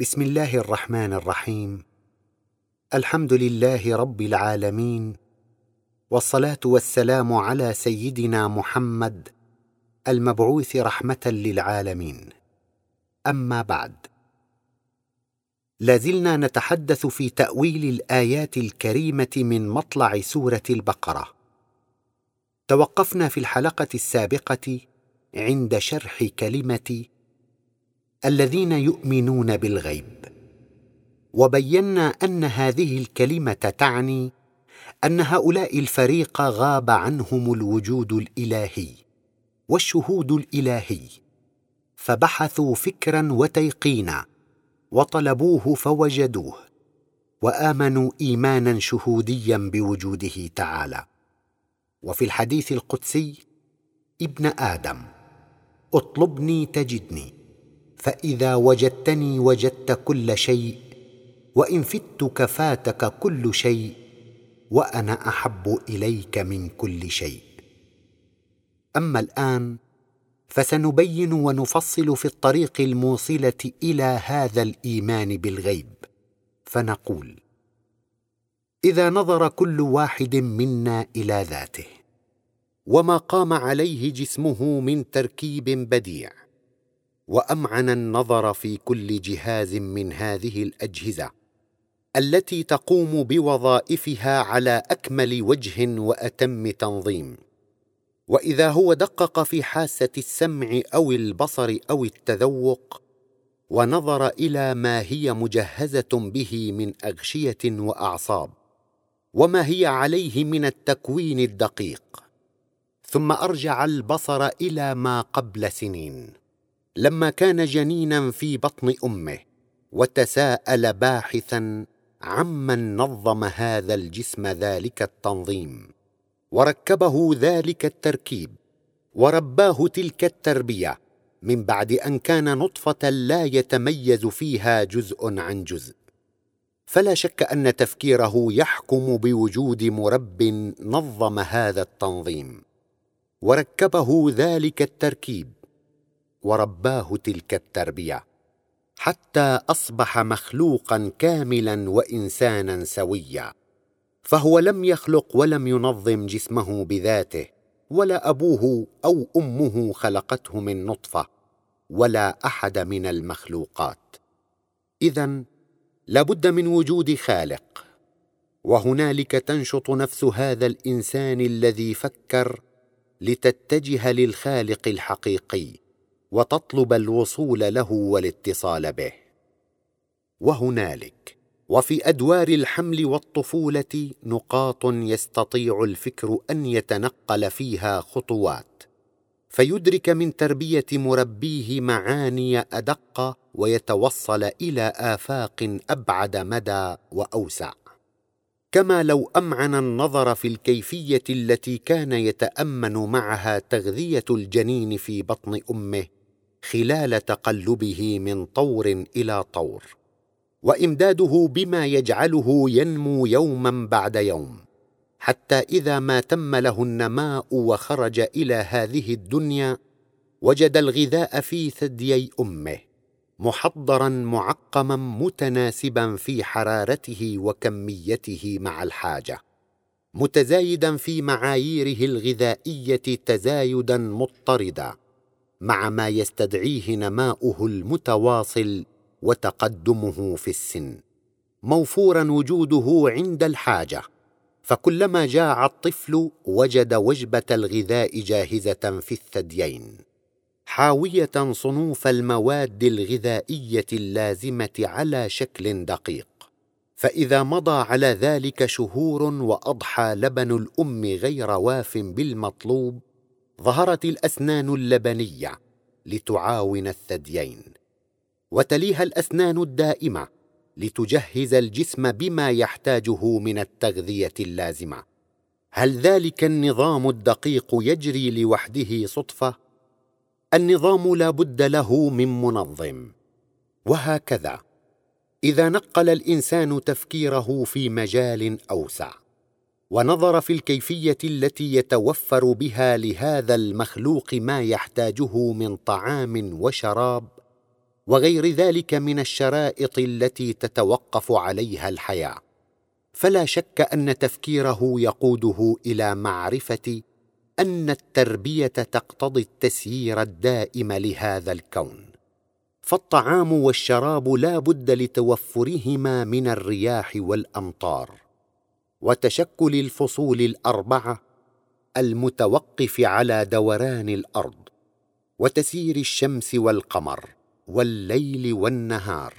بسم الله الرحمن الرحيم. الحمد لله رب العالمين والصلاة والسلام على سيدنا محمد المبعوث رحمة للعالمين. أما بعد. لازلنا نتحدث في تأويل الآيات الكريمة من مطلع سورة البقرة. توقفنا في الحلقة السابقة عند شرح كلمة الذين يؤمنون بالغيب. وبينا أن هذه الكلمة تعني أن هؤلاء الفريق غاب عنهم الوجود الإلهي والشهود الإلهي فبحثوا فكرا وتيقينا وطلبوه فوجدوه وآمنوا ايمانا شهوديا بوجوده تعالى. وفي الحديث القدسي ابن آدم اطلبني تجدني. فإذا وجدتني وجدت كل شيء وإن فتك فاتك كل شيء وأنا أحب إليك من كل شيء. أما الآن فسنبين ونفصل في الطريق الموصلة إلى هذا الإيمان بالغيب. فنقول إذا نظر كل واحد منا إلى ذاته وما قام عليه جسمه من تركيب بديع وأمعن النظر في كل جهاز من هذه الأجهزة التي تقوم بوظائفها على أكمل وجه وأتم تنظيم. وإذا هو دقق في حاسة السمع أو البصر أو التذوق ونظر إلى ما هي مجهزة به من أغشية وأعصاب وما هي عليه من التكوين الدقيق. ثم أرجع البصر إلى ما قبل سنين. لما كان جنينا في بطن أمه وتساءل باحثا عمن نظم هذا الجسم ذلك التنظيم. وركبه ذلك التركيب ورباه تلك التربية من بعد أن كان نطفة لا يتميز فيها جزء عن جزء. فلا شك أن تفكيره يحكم بوجود مرب نظم هذا التنظيم. وركبه ذلك التركيب ورباه تلك التربية حتى أصبح مخلوقا كاملا وانسانا سويا. فهو لم يخلق ولم ينظم جسمه بذاته ولا أبوه أو أمه خلقته من نطفة ولا أحد من المخلوقات. اذا لابد من وجود خالق وهنالك تنشط نفس هذا الإنسان الذي فكر لتتجه للخالق الحقيقي. وتطلب الوصول له والاتصال به. وهنالك وفي أدوار الحمل والطفولة نقاط يستطيع الفكر أن يتنقل فيها خطوات. فيدرك من تربية مربيه معاني أدق ويتوصل إلى آفاق أبعد مدى وأوسع. كما لو أمعن النظر في الكيفية التي كان يتأمن معها تغذية الجنين في بطن أمه خلال تقلبه من طور إلى طور وإمداده بما يجعله ينمو يوما بعد يوم حتى إذا ما تم له النماء وخرج إلى هذه الدنيا وجد الغذاء في ثديي أمه محضرا معقما متناسبا في حرارته وكميته مع الحاجة متزايدا في معاييره الغذائية تزايدا مضطردا. مع ما يستدعيه نماؤه المتواصل وتقدمه في السن. موفورا وجوده عند الحاجة. فكلما جاع الطفل وجد وجبة الغذاء جاهزة في الثديين. حاوية صنوف المواد الغذائية اللازمة على شكل دقيق. فإذا مضى على ذلك شهور وأضحى لبن الأم غير واف بالمطلوب ظهرت الأسنان اللبنية لتعاون الثديين وتليها الأسنان الدائمة لتجهز الجسم بما يحتاجه من التغذية اللازمة. هل ذلك النظام الدقيق يجري لوحده صدفة؟ النظام لا بد له من منظم. وهكذا إذا نقل الإنسان تفكيره في مجال أوسع. ونظر في الكيفية التي يتوفر بها لهذا المخلوق ما يحتاجه من طعام وشراب وغير ذلك من الشرائط التي تتوقف عليها الحياة. فلا شك أن تفكيره يقوده إلى معرفة أن التربية تقتضي التسيير الدائم لهذا الكون. فالطعام والشراب لا بد لتوفرهما من الرياح والأمطار. وتشكل الفصول الأربعة المتوقف على دوران الأرض وتسير الشمس والقمر والليل والنهار.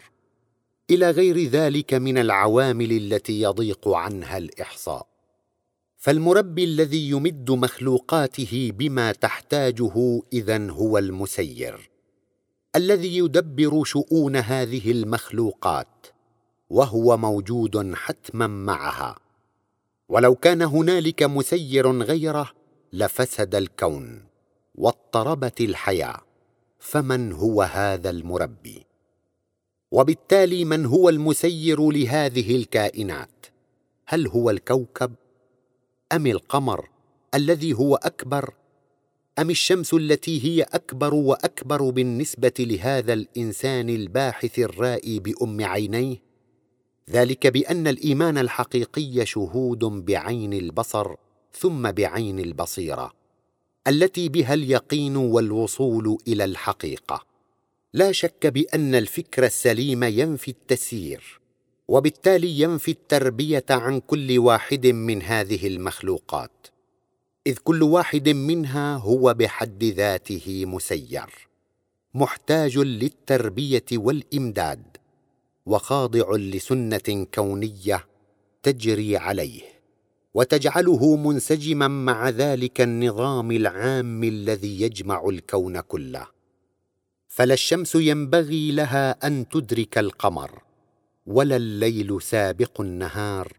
إلى غير ذلك من العوامل التي يضيق عنها الإحصاء. فالمربي الذي يمد مخلوقاته بما تحتاجه اذن هو المسير. الذي يدبر شؤون هذه المخلوقات وهو موجود حتما معها. ولو كان هنالك مسير غيره لفسد الكون واضطربت الحياة فمن هو هذا المربي؟ وبالتالي من هو المسير لهذه الكائنات؟ هل هو الكوكب أم القمر الذي هو أكبر؟ أم الشمس التي هي أكبر وأكبر بالنسبة لهذا الإنسان الباحث الرائي بأم عينيه؟ ذلك بأن الإيمان الحقيقي شهود بعين البصر ثم بعين البصيرة التي بها اليقين والوصول إلى الحقيقة. لا شك بأن الفكر السليم ينفي التسيير وبالتالي ينفي التربية عن كل واحد من هذه المخلوقات إذ كل واحد منها هو بحد ذاته مسير محتاج للتربية والإمداد. وخاضع لسنة كونية تجري عليه وتجعله منسجما مع ذلك النظام العام الذي يجمع الكون كله. فلا الشمس ينبغي لها أن تدرك القمر ولا الليل سابق النهار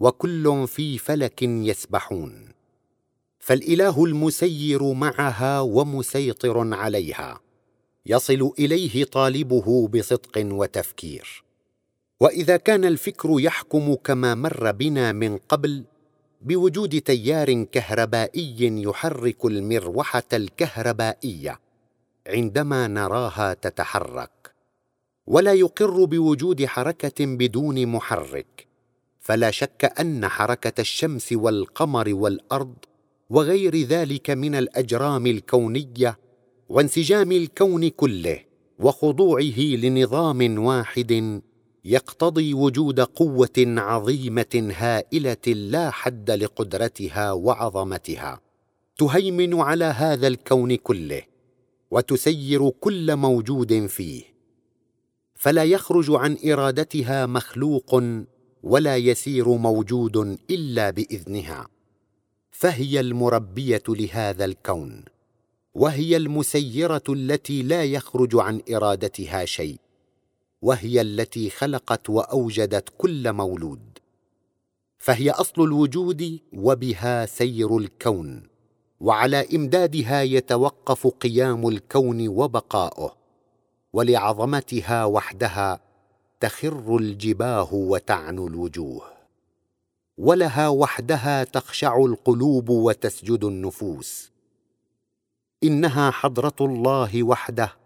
وكل في فلك يسبحون. فالإله المسير معها ومسيطر عليها يصل إليه طالبه بصدق وتفكير. وإذا كان الفكر يحكم كما مر بنا من قبل بوجود تيار كهربائي يحرك المروحة الكهربائية عندما نراها تتحرك ولا يقر بوجود حركة بدون محرك. فلا شك أن حركة الشمس والقمر والأرض وغير ذلك من الأجرام الكونية وانسجام الكون كله وخضوعه لنظام واحد يقتضي وجود قوة عظيمة هائلة لا حد لقدرتها وعظمتها. تهيمن على هذا الكون كله وتسير كل موجود فيه. فلا يخرج عن إرادتها مخلوق ولا يسير موجود إلا بإذنها. فهي المربية لهذا الكون وهي المسيرة التي لا يخرج عن إرادتها شيء. وهي التي خلقت وأوجدت كل مولود. فهي أصل الوجود وبها سير الكون وعلى إمدادها يتوقف قيام الكون وبقاؤه ولعظمتها وحدها تخر الجباه وتعنو الوجوه. ولها وحدها تخشع القلوب وتسجد النفوس. إنها حضرة الله وحده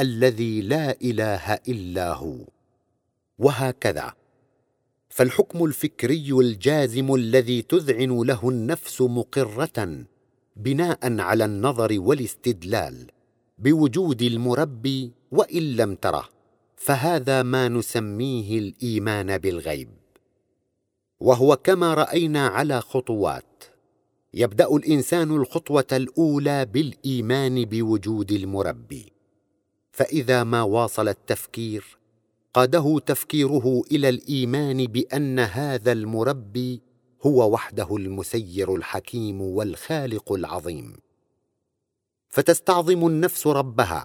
الذي لا إله إلا هو. وهكذا. فالحكم الفكري الجازم الذي تذعن له النفس مقرة بناء على النظر والاستدلال بوجود المربي وإن لم تره. فهذا ما نسميه الإيمان بالغيب. وهو كما رأينا على خطوات. يبدأ الإنسان الخطوة الأولى بالإيمان بوجود المربي. فإذا ما واصل التفكير قاده تفكيره إلى الإيمان بأن هذا المربي هو وحده المسير الحكيم والخالق العظيم. فتستعظم النفس ربها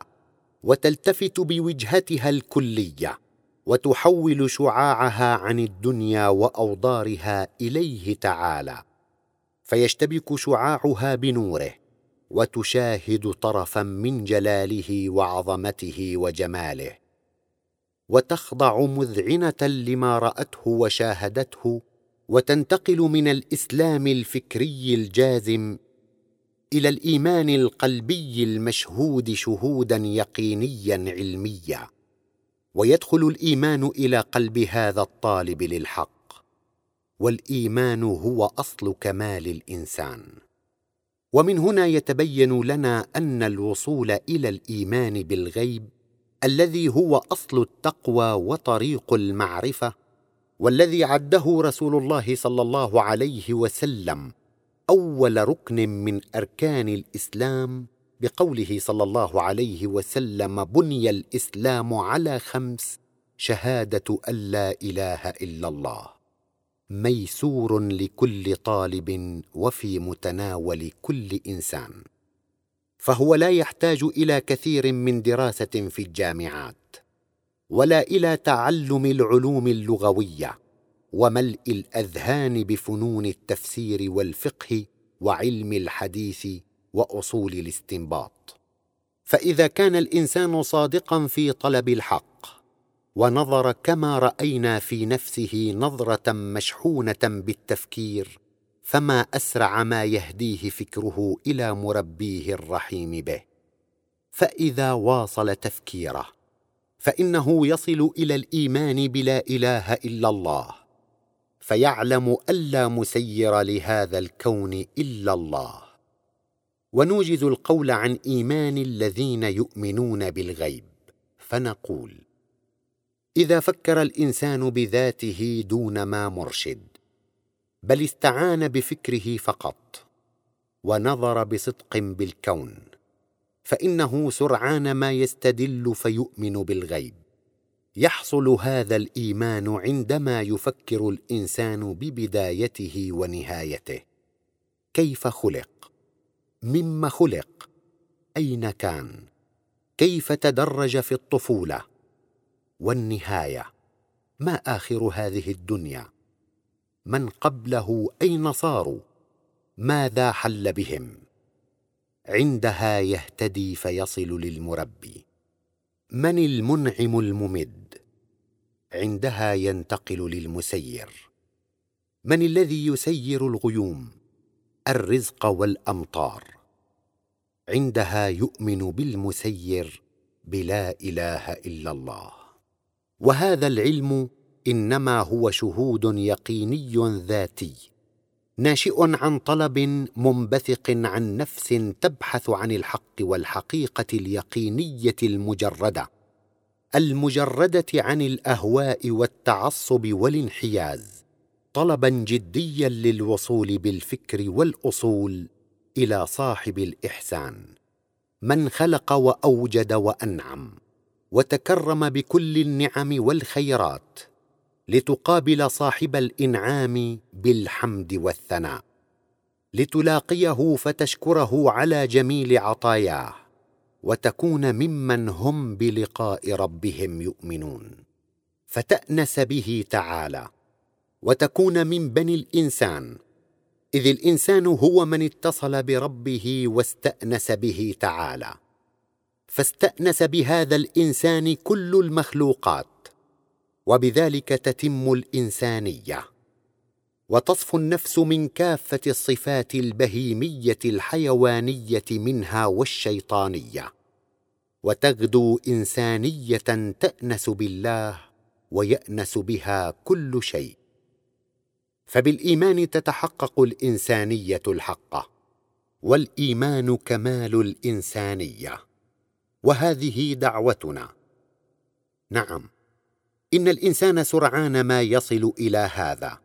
وتلتفت بوجهتها الكلية وتحول شعاعها عن الدنيا وأوضارها إليه تعالى فيشتبك شعاعها بنوره وتشاهد طرفا من جلاله وعظمته وجماله وتخضع مذعنة لما رأته وشاهدته وتنتقل من الإسلام الفكري الجازم إلى الإيمان القلبي المشهود شهودا يقينيا علميا ويدخل الإيمان إلى قلب هذا الطالب للحق والإيمان هو أصل كمال الإنسان. ومن هنا يتبين لنا أن الوصول إلى الإيمان بالغيب الذي هو أصل التقوى وطريق المعرفة والذي عده رسول الله صلى الله عليه وسلم أول ركن من أركان الإسلام بقوله صلى الله عليه وسلم بني الإسلام على خمس شهادة أن لا إله إلا الله. ميسور لكل طالب وفي متناول كل إنسان فهو لا يحتاج إلى كثير من دراسة في الجامعات ولا إلى تعلم العلوم اللغوية وملء الأذهان بفنون التفسير والفقه وعلم الحديث وأصول الاستنباط. فإذا كان الإنسان صادقا في طلب الحق ونظر كما رأينا في نفسه نظرة مشحونة بالتفكير فما أسرع ما يهديه فكره إلى مربيه الرحيم به. فإذا واصل تفكيره فإنه يصل إلى الإيمان بلا إله إلا الله فيعلم الا مسير لهذا الكون إلا الله. ونوجز القول عن إيمان الذين يؤمنون بالغيب فنقول إذا فكر الإنسان بذاته دون ما مرشد بل استعان بفكره فقط ونظر بصدق بالكون فإنه سرعان ما يستدل فيؤمن بالغيب. يحصل هذا الإيمان عندما يفكر الإنسان ببدايته ونهايته. كيف خلق؟ مما خلق؟ أين كان؟ كيف تدرج في الطفولة؟ والنهاية. ما آخر هذه الدنيا؟ من قبله أين صاروا؟ ماذا حل بهم؟ عندها يهتدي فيصل للمربي. من المنعم الممد؟ عندها ينتقل للمسير. من الذي يسير الغيوم؟ الرزق والأمطار. عندها يؤمن بالمسير بلا إله إلا الله. وهذا العلم إنما هو شهود يقيني ذاتي ناشئ عن طلب منبثق عن نفس تبحث عن الحق والحقيقة اليقينية المجردة المجردة عن الأهواء والتعصب والانحياز طلبا جديا للوصول بالفكر والأصول إلى صاحب الإحسان من خلق وأوجد وأنعم. وتكرم بكل النعم والخيرات لتقابل صاحب الإنعام بالحمد والثناء لتلاقيه فتشكره على جميل عطاياه وتكون ممن هم بلقاء ربهم يؤمنون. فتأنس به تعالى وتكون من بني الإنسان إذ الإنسان هو من اتصل بربه واستأنس به تعالى. فاستأنس بهذا الإنسان كل المخلوقات وبذلك تتم الإنسانية وتصفو النفس من كافة الصفات البهيمية الحيوانية منها والشيطانية وتغدو إنسانية تأنس بالله ويأنس بها كل شيء. فبالإيمان تتحقق الإنسانية الحقة والإيمان كمال الإنسانية. وهذه دعوتنا. نعم. إن الإنسان سرعان ما يصل إلى هذا.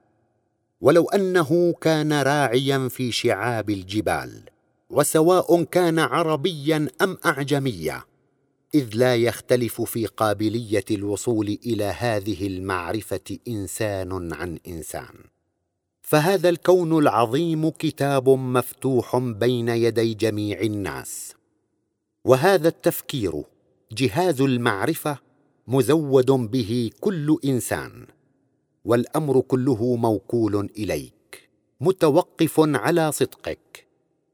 ولو أنه كان راعيا في شعاب الجبال وسواء كان عربيا أم اعجميا إذ لا يختلف في قابلية الوصول إلى هذه المعرفة إنسان عن إنسان. فهذا الكون العظيم كتاب مفتوح بين يدي جميع الناس. وهذا التفكير جهاز المعرفة مزود به كل إنسان والأمر كله موكول إليك متوقف على صدقك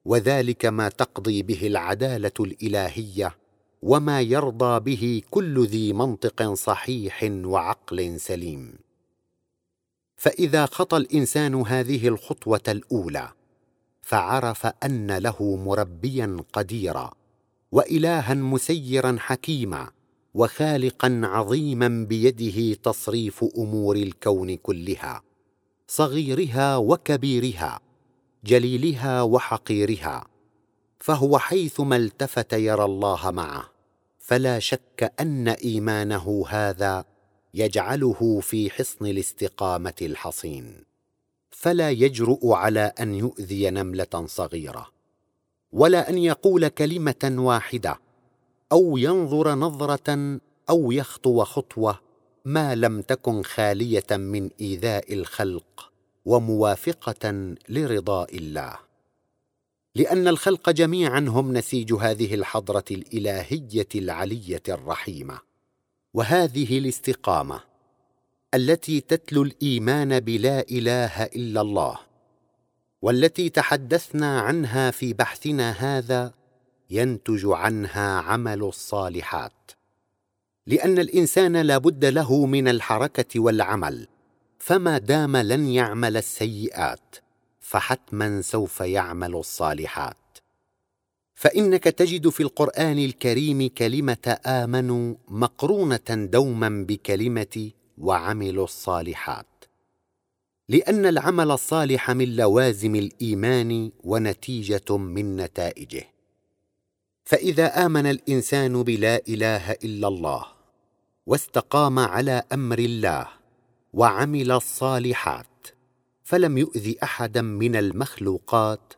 وذلك ما تقضي به العدالة الإلهية وما يرضى به كل ذي منطق صحيح وعقل سليم. فإذا خطى الإنسان هذه الخطوة الأولى فعرف أن له مربيا قديرا. وإلها مسيرا حكيما وخالقا عظيما بيده تصريف أمور الكون كلها صغيرها وكبيرها جليلها وحقيرها فهو حيثما التفت يرى الله معه فلا شك أن إيمانه هذا يجعله في حصن الاستقامة الحصين فلا يجرؤ على أن يؤذي نملة صغيرة. ولا أن يقول كلمة واحدة أو ينظر نظرة أو يخطو خطوة ما لم تكن خالية من إيذاء الخلق وموافقة لرضاء الله. لأن الخلق جميعا هم نسيج هذه الحضرة الإلهية العلية الرحيمة وهذه الاستقامة التي تتلو الإيمان بلا إله إلا الله. والتي تحدثنا عنها في بحثنا هذا ينتج عنها عمل الصالحات. لأن الإنسان لا بد له من الحركة والعمل فما دام لن يعمل السيئات فحتما سوف يعمل الصالحات. فإنك تجد في القرآن الكريم كلمة آمنوا مقرونة دوما بكلمة وعملوا الصالحات. لأن العمل الصالح من لوازم الإيمان ونتيجة من نتائجه. فإذا آمن الإنسان بلا إله إلا الله واستقام على أمر الله وعمل الصالحات فلم يؤذ أحدا من المخلوقات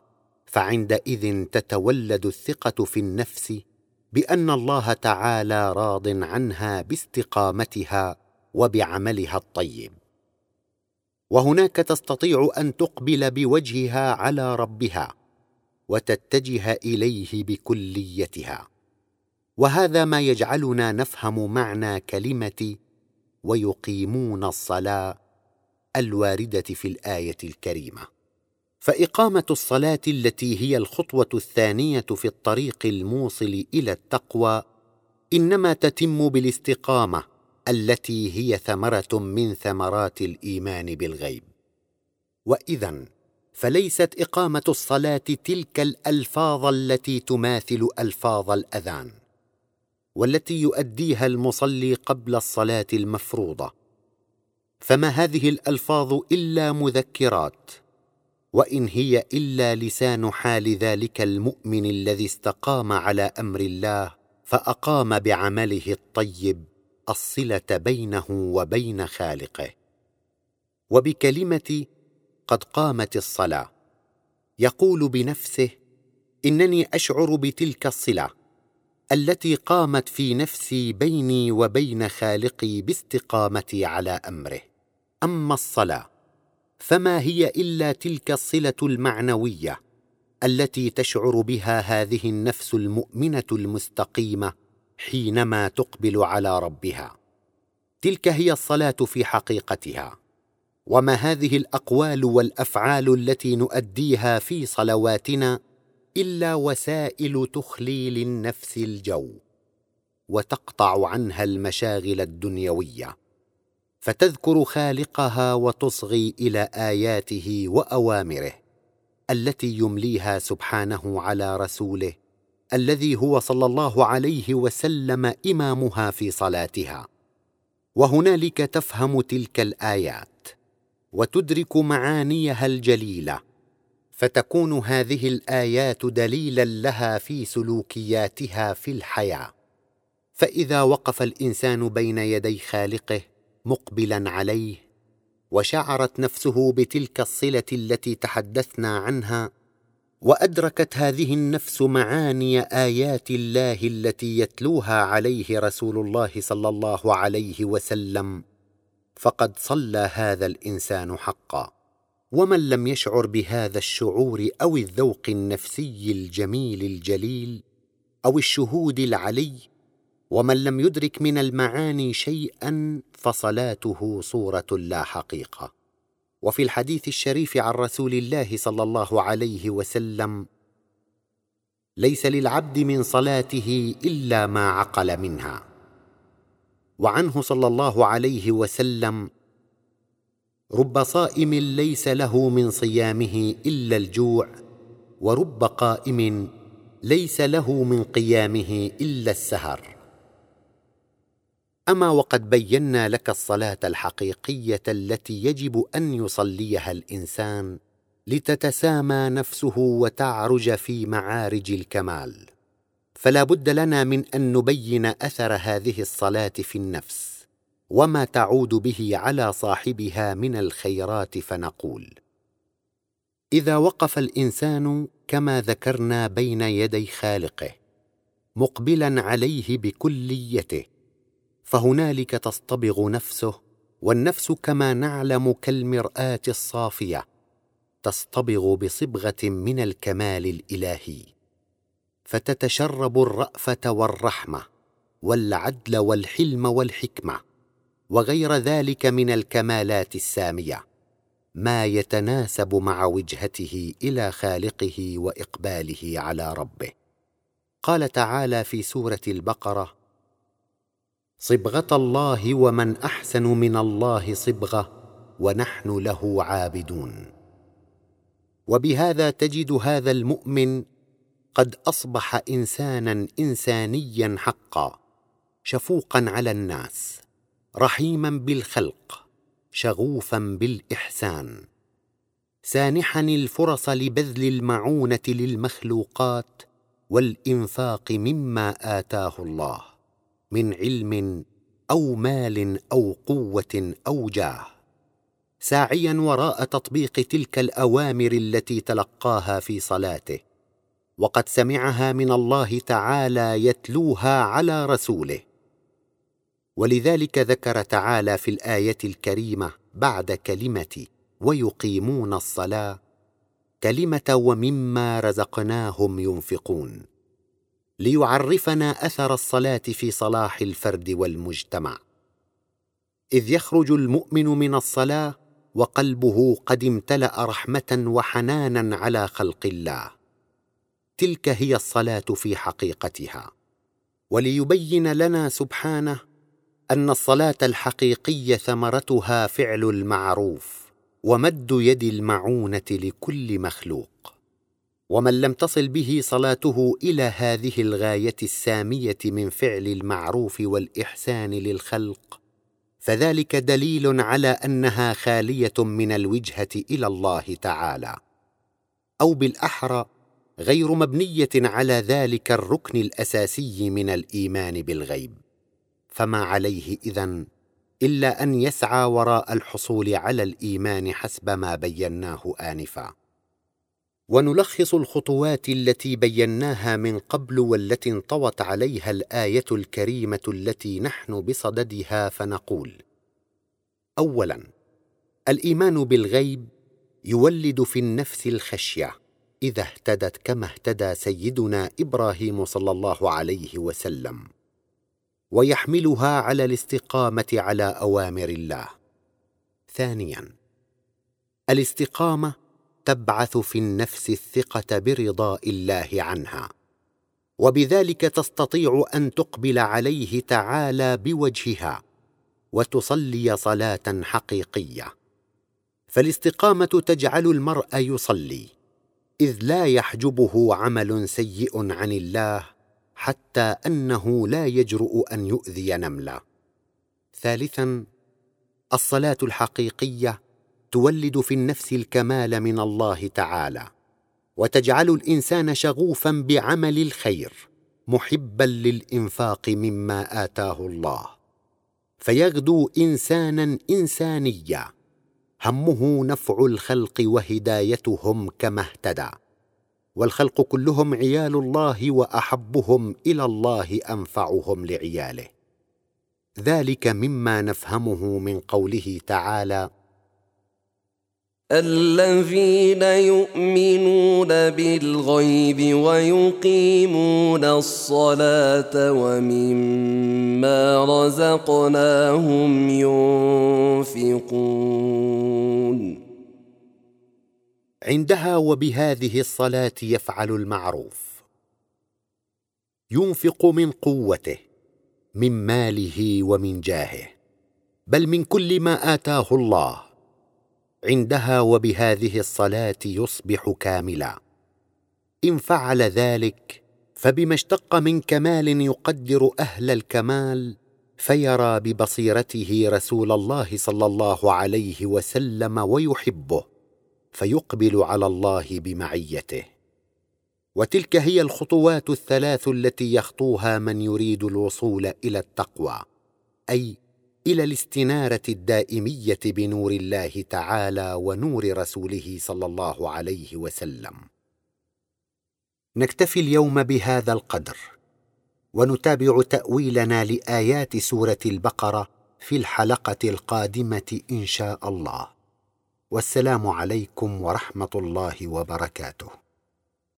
فعندئذ تتولد الثقة في النفس بأن الله تعالى راض عنها باستقامتها وبعملها الطيب. وهناك تستطيع أن تقبل بوجهها على ربها وتتجه إليه بكليتها. وهذا ما يجعلنا نفهم معنى كلمة ويقيمون الصلاة الواردة في الآية الكريمة. فإقامة الصلاة التي هي الخطوة الثانية في الطريق الموصل إلى التقوى إنما تتم بالاستقامة التي هي ثمرة من ثمرات الإيمان بالغيب. واذا فليست إقامة الصلاة تلك الألفاظ التي تماثل ألفاظ الأذان والتي يؤديها المصلي قبل الصلاة المفروضة. فما هذه الألفاظ إلا مذكرات وإن هي إلا لسان حال ذلك المؤمن الذي استقام على أمر الله فأقام بعمله الطيب الصلة بينه وبين خالقه. وبكلمة قد قامت الصلاة. يقول بنفسه إنني أشعر بتلك الصلة التي قامت في نفسي بيني وبين خالقي باستقامتي على أمره. أما الصلاة فما هي إلا تلك الصلة المعنوية التي تشعر بها هذه النفس المؤمنة المستقيمة حينما تقبل على ربها. تلك هي الصلاة في حقيقتها. وما هذه الأقوال والأفعال التي نؤديها في صلواتنا إلا وسائل تخلي للنفس الجو وتقطع عنها المشاغل الدنيوية. فتذكر خالقها وتصغي إلى آياته وأوامره التي يمليها سبحانه على رسوله الذي هو صلى الله عليه وسلم إمامها في صلاتها. وهنالك تفهم تلك الآيات وتدرك معانيها الجليلة فتكون هذه الآيات دليلا لها في سلوكياتها في الحياة. فإذا وقف الإنسان بين يدي خالقه مقبلا عليه وشعرت نفسه بتلك الصلة التي تحدثنا عنها وأدركت هذه النفس معاني آيات الله التي يتلوها عليه رسول الله صلى الله عليه وسلم. فقد صلى هذا الإنسان حقا. ومن لم يشعر بهذا الشعور أو الذوق النفسي الجميل الجليل أو الشهود العلي ومن لم يدرك من المعاني شيئا فصلاته صورة لا حقيقة. وفي الحديث الشريف عن رسول الله صلى الله عليه وسلم ليس للعبد من صلاته إلا ما عقل منها. وعنه صلى الله عليه وسلم رب صائم ليس له من صيامه إلا الجوع ورب قائم ليس له من قيامه إلا السهر. أما وقد بينا لك الصلاة الحقيقية التي يجب أن يصليها الإنسان لتتسامى نفسه وتعرج في معارج الكمال. فلا بد لنا من أن نبين أثر هذه الصلاة في النفس وما تعود به على صاحبها من الخيرات فنقول إذا وقف الإنسان كما ذكرنا بين يدي خالقه مقبلا عليه بكليته فهنالك تصطبغ نفسه والنفس كما نعلم كالمرآة الصافية تصطبغ بصبغة من الكمال الإلهي. فتتشرب الرأفة والرحمة والعدل والحلم والحكمة وغير ذلك من الكمالات السامية. ما يتناسب مع وجهته إلى خالقه وإقباله على ربه. قال تعالى في سورة البقرة صبغة الله ومن أحسن من الله صبغة ونحن له عابدون. وبهذا تجد هذا المؤمن قد أصبح إنسانا إنسانيا حقا شفوقا على الناس رحيما بالخلق شغوفا بالإحسان. سانحا الفرص لبذل المعونة للمخلوقات والإنفاق مما آتاه الله. من علم أو مال أو قوة أو جاه. ساعيا وراء تطبيق تلك الأوامر التي تلقاها في صلاته وقد سمعها من الله تعالى يتلوها على رسوله. ولذلك ذكر تعالى في الآية الكريمة بعد كلمة ويقيمون الصلاة كلمة ومما رزقناهم ينفقون. ليعرفنا أثر الصلاة في صلاح الفرد والمجتمع. إذ يخرج المؤمن من الصلاة وقلبه قد امتلأ رحمة وحنانا على خلق الله. تلك هي الصلاة في حقيقتها. وليبين لنا سبحانه أن الصلاة الحقيقية ثمرتها فعل المعروف ومد يد المعونة لكل مخلوق. ومن لم تصل به صلاته إلى هذه الغاية السامية من فعل المعروف والإحسان للخلق فذلك دليل على أنها خالية من الوجهة إلى الله تعالى. أو بالأحرى غير مبنية على ذلك الركن الأساسي من الإيمان بالغيب. فما عليه إذن إلا أن يسعى وراء الحصول على الإيمان حسب ما بيناه آنفا. ونلخص الخطوات التي بيناها من قبل والتي انطوت عليها الآية الكريمة التي نحن بصددها فنقول. اولا الإيمان بالغيب يولد في النفس الخشية إذا اهتدت كما اهتدى سيدنا إبراهيم صلى الله عليه وسلم ويحملها على الاستقامة على أوامر الله. ثانيا الاستقامة تبعث في النفس الثقة برضاء الله عنها. وبذلك تستطيع أن تقبل عليه تعالى بوجهها وتصلي صلاة حقيقية. فالاستقامة تجعل المرء يصلي إذ لا يحجبه عمل سيء عن الله حتى أنه لا يجرؤ أن يؤذي نمله ثالثا الصلاة الحقيقية تولد في النفس الكمال من الله تعالى وتجعل الإنسان شغوفا بعمل الخير محبا للإنفاق مما آتاه الله. فيغدو انسانا انسانيا همه نفع الخلق وهدايتهم كما اهتدى. والخلق كلهم عيال الله وأحبهم إلى الله أنفعهم لعياله. ذلك مما نفهمه من قوله تعالى الذين يؤمنون بالغيب ويقيمون الصلاة ومما رزقناهم ينفقون. عندها وبهذه الصلاة يفعل المعروف. ينفق من قوته من ماله ومن جاهه بل من كل ما آتاه الله. عندها وبهذه الصلاة يصبح كاملا. إن فعل ذلك فبما اشتق من كمال يقدر أهل الكمال فيرى ببصيرته رسول الله صلى الله عليه وسلم ويحبه فيقبل على الله بمعيته. وتلك هي الخطوات الثلاث التي يخطوها من يريد الوصول إلى التقوى أي إلى الاستنارة الدائمية بنور الله تعالى ونور رسوله صلى الله عليه وسلم. نكتفي اليوم بهذا القدر ونتابع تأويلنا لآيات سورة البقرة في الحلقة القادمة إن شاء الله. والسلام عليكم ورحمة الله وبركاته.